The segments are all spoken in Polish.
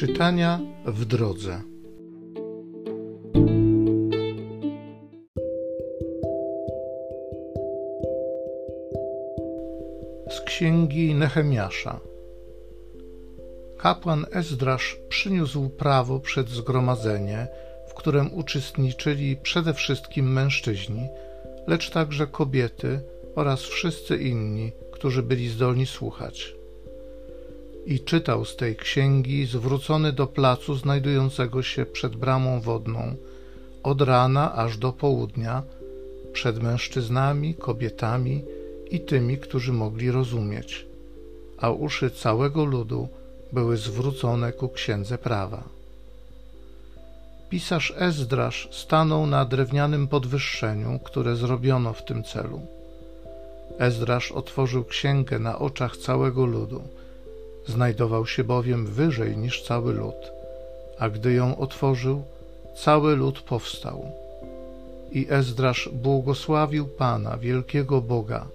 Czytania w drodze. Z księgi Nehemiasza. Kapłan Ezdrasz przyniósł prawo przed zgromadzenie, w którym uczestniczyli przede wszystkim mężczyźni, lecz także kobiety oraz wszyscy inni, którzy byli zdolni słuchać i czytał z tej księgi zwrócony do placu znajdującego się przed bramą wodną, od rana aż do południa, przed mężczyznami, kobietami i tymi, którzy mogli rozumieć, a uszy całego ludu były zwrócone ku księdze prawa. Pisarz Ezdrasz stanął na drewnianym podwyższeniu, które zrobiono w tym celu. Ezdrasz otworzył księgę na oczach całego ludu – Znajdował się bowiem wyżej niż cały lud, a gdy ją otworzył, cały lud powstał. I Ezdrasz błogosławił Pana, wielkiego Boga,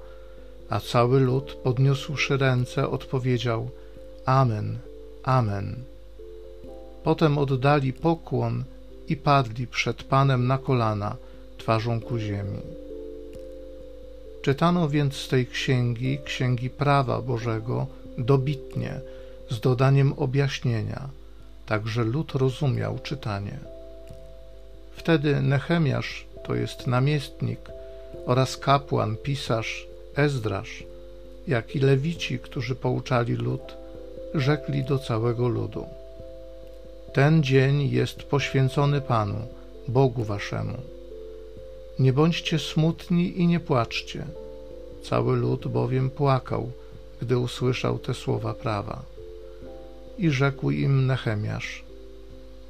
a cały lud, podniósłszy ręce, odpowiedział Amen, Amen. Potem oddali pokłon i padli przed Panem na kolana, twarzą ku ziemi. Czytano więc z tej księgi, księgi prawa Bożego, dobitnie, z dodaniem objaśnienia, tak że lud rozumiał czytanie. Wtedy Nehemiasz, to jest namiestnik, oraz kapłan, pisarz, Ezdrasz, jak i lewici, którzy pouczali lud, rzekli do całego ludu: Ten dzień jest poświęcony Panu, Bogu waszemu. Nie bądźcie smutni i nie płaczcie. Cały lud bowiem płakał gdy usłyszał te słowa prawa. I rzekł im Nehemiasz: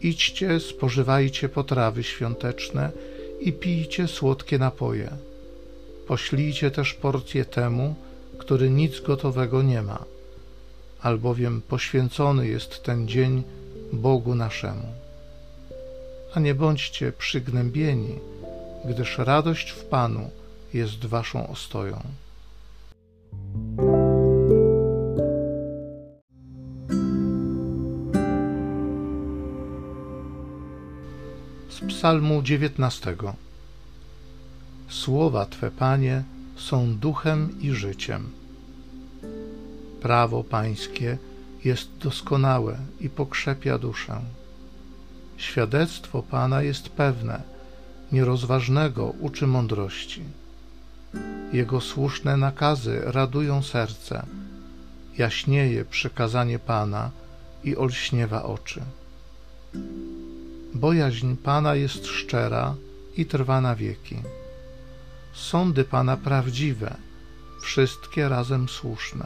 Idźcie, spożywajcie potrawy świąteczne i pijcie słodkie napoje. Poślijcie też porcję temu, który nic gotowego nie ma, albowiem poświęcony jest ten dzień Bogu naszemu. A nie bądźcie przygnębieni, gdyż radość w Panu jest waszą ostoją. Psalmu 19. Słowa Twe, Panie, są duchem i życiem. Prawo Pańskie jest doskonałe i pokrzepia duszę. Świadectwo Pana jest pewne, nierozważnego uczy mądrości. Jego słuszne nakazy radują serce, jaśnieje przekazanie Pana i olśniewa oczy. Bojaźń Pana jest szczera i trwa na wieki. Sądy Pana prawdziwe, wszystkie razem słuszne.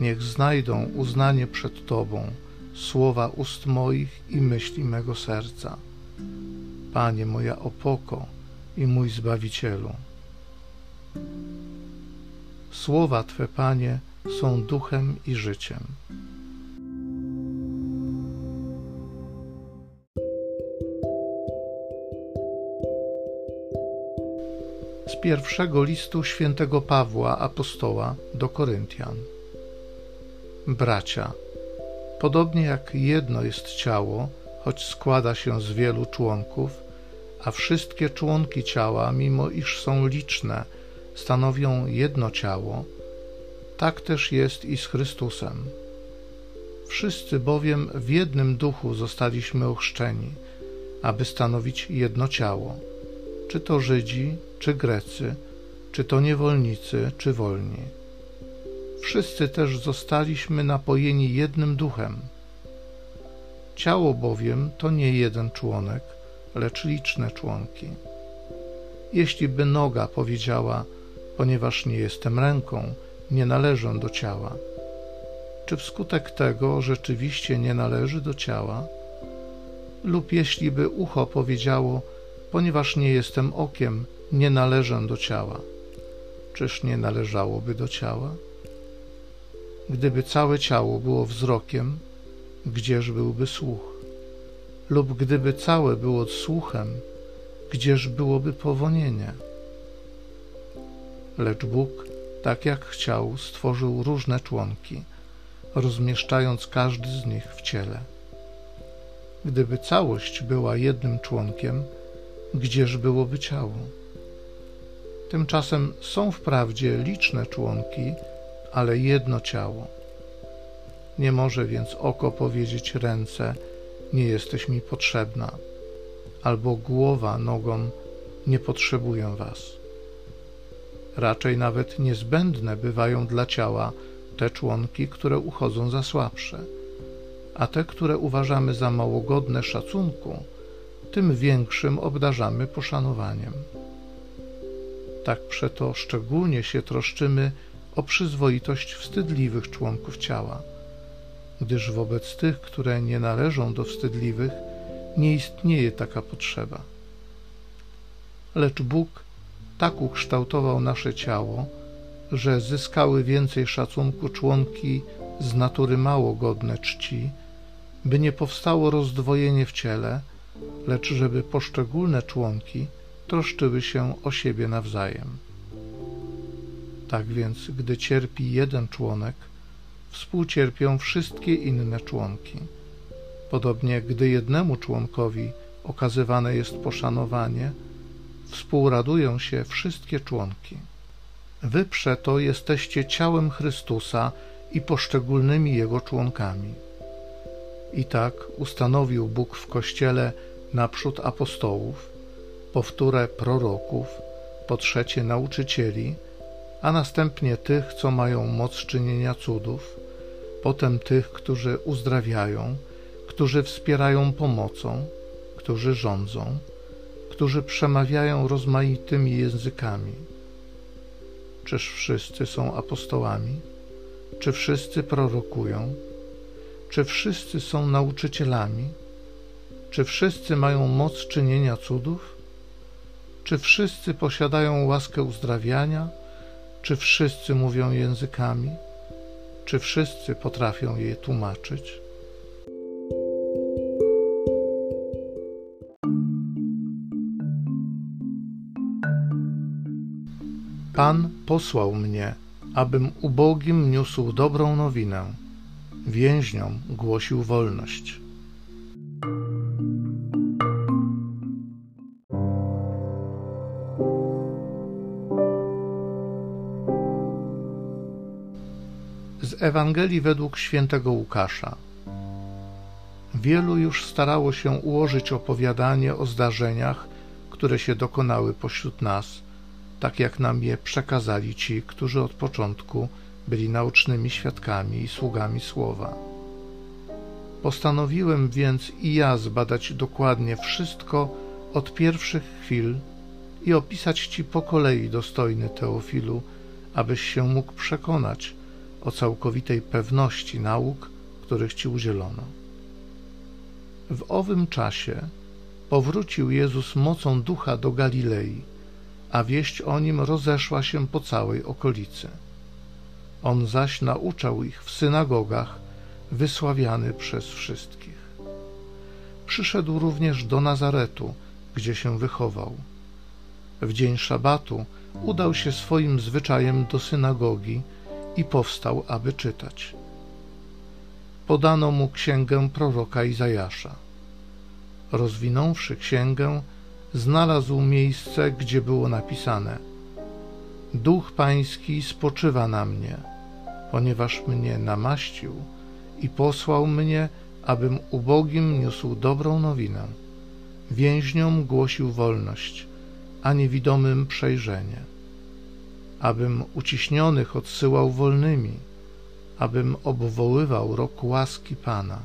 Niech znajdą uznanie przed Tobą słowa ust moich i myśli mego serca. Panie moja opoko i mój Zbawicielu. Słowa Twe, Panie, są duchem i życiem. Z pierwszego listu świętego Pawła apostoła do Koryntian. Bracia, podobnie jak jedno jest ciało, choć składa się z wielu członków, a wszystkie członki ciała, mimo iż są liczne, stanowią jedno ciało, tak też jest i z Chrystusem. Wszyscy bowiem w jednym duchu zostaliśmy ochrzczeni, aby stanowić jedno ciało czy to Żydzi, czy Grecy, czy to niewolnicy, czy wolni. Wszyscy też zostaliśmy napojeni jednym duchem. Ciało bowiem to nie jeden członek, lecz liczne członki. Jeśli by noga powiedziała, ponieważ nie jestem ręką, nie należę do ciała, czy wskutek tego rzeczywiście nie należy do ciała? Lub jeśli by ucho powiedziało, ponieważ nie jestem okiem, nie należę do ciała. Czyż nie należałoby do ciała? Gdyby całe ciało było wzrokiem, gdzież byłby słuch? Lub gdyby całe było słuchem, gdzież byłoby powonienie? Lecz Bóg, tak jak chciał, stworzył różne członki, rozmieszczając każdy z nich w ciele. Gdyby całość była jednym członkiem, gdzież byłoby ciało? Tymczasem są wprawdzie liczne członki, ale jedno ciało. Nie może więc oko powiedzieć ręce: Nie jesteś mi potrzebna, albo głowa nogom: Nie potrzebuję was. Raczej nawet niezbędne bywają dla ciała te członki, które uchodzą za słabsze, a te, które uważamy za małogodne szacunku, tym większym obdarzamy poszanowaniem. Tak przeto szczególnie się troszczymy o przyzwoitość wstydliwych członków ciała, gdyż wobec tych, które nie należą do wstydliwych, nie istnieje taka potrzeba. Lecz Bóg tak ukształtował nasze ciało, że zyskały więcej szacunku członki z natury mało godne czci, by nie powstało rozdwojenie w ciele, lecz żeby poszczególne członki troszczyły się o siebie nawzajem. Tak więc, gdy cierpi jeden członek, współcierpią wszystkie inne członki. Podobnie, gdy jednemu członkowi okazywane jest poszanowanie, współradują się wszystkie członki. Wy przeto jesteście ciałem Chrystusa i poszczególnymi Jego członkami. I tak ustanowił Bóg w Kościele naprzód apostołów, po wtóre proroków, po trzecie nauczycieli, a następnie tych, co mają moc czynienia cudów, potem tych, którzy uzdrawiają, którzy wspierają pomocą, którzy rządzą, którzy przemawiają rozmaitymi językami. Czyż wszyscy są apostołami? Czy wszyscy prorokują? Czy wszyscy są nauczycielami? Czy wszyscy mają moc czynienia cudów? Czy wszyscy posiadają łaskę uzdrawiania? Czy wszyscy mówią językami? Czy wszyscy potrafią je tłumaczyć? Pan posłał mnie, abym ubogim niósł dobrą nowinę, więźniom głosił wolność. Z Ewangelii według świętego Łukasza. Wielu już starało się ułożyć opowiadanie o zdarzeniach, które się dokonały pośród nas – tak jak nam je przekazali ci, którzy od początku byli naocznymi świadkami i sługami słowa. Postanowiłem więc i ja zbadać dokładnie wszystko od pierwszych chwil i opisać ci po kolei, dostojny Teofilu, abyś się mógł przekonać o całkowitej pewności nauk, których ci udzielono. W owym czasie powrócił Jezus mocą ducha do Galilei a wieść o nim rozeszła się po całej okolicy. On zaś nauczał ich w synagogach, wysławiany przez wszystkich. Przyszedł również do Nazaretu, gdzie się wychował. W dzień szabatu udał się swoim zwyczajem do synagogi i powstał, aby czytać. Podano mu księgę proroka Izajasza. Rozwinąwszy księgę, znalazł miejsce, gdzie było napisane: Duch Pański spoczywa na mnie, ponieważ mnie namaścił i posłał mnie, abym ubogim niósł dobrą nowinę, więźniom głosił wolność, a niewidomym przejrzenie, abym uciśnionych odsyłał wolnymi, abym obwoływał rok łaski Pana.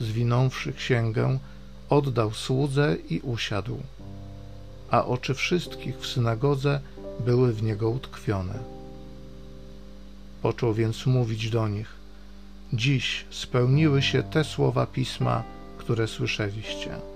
Zwinąwszy księgę, oddał słudze i usiadł, a oczy wszystkich w synagodze były w niego utkwione. Począł więc mówić do nich: Dziś spełniły się te słowa pisma, które słyszeliście.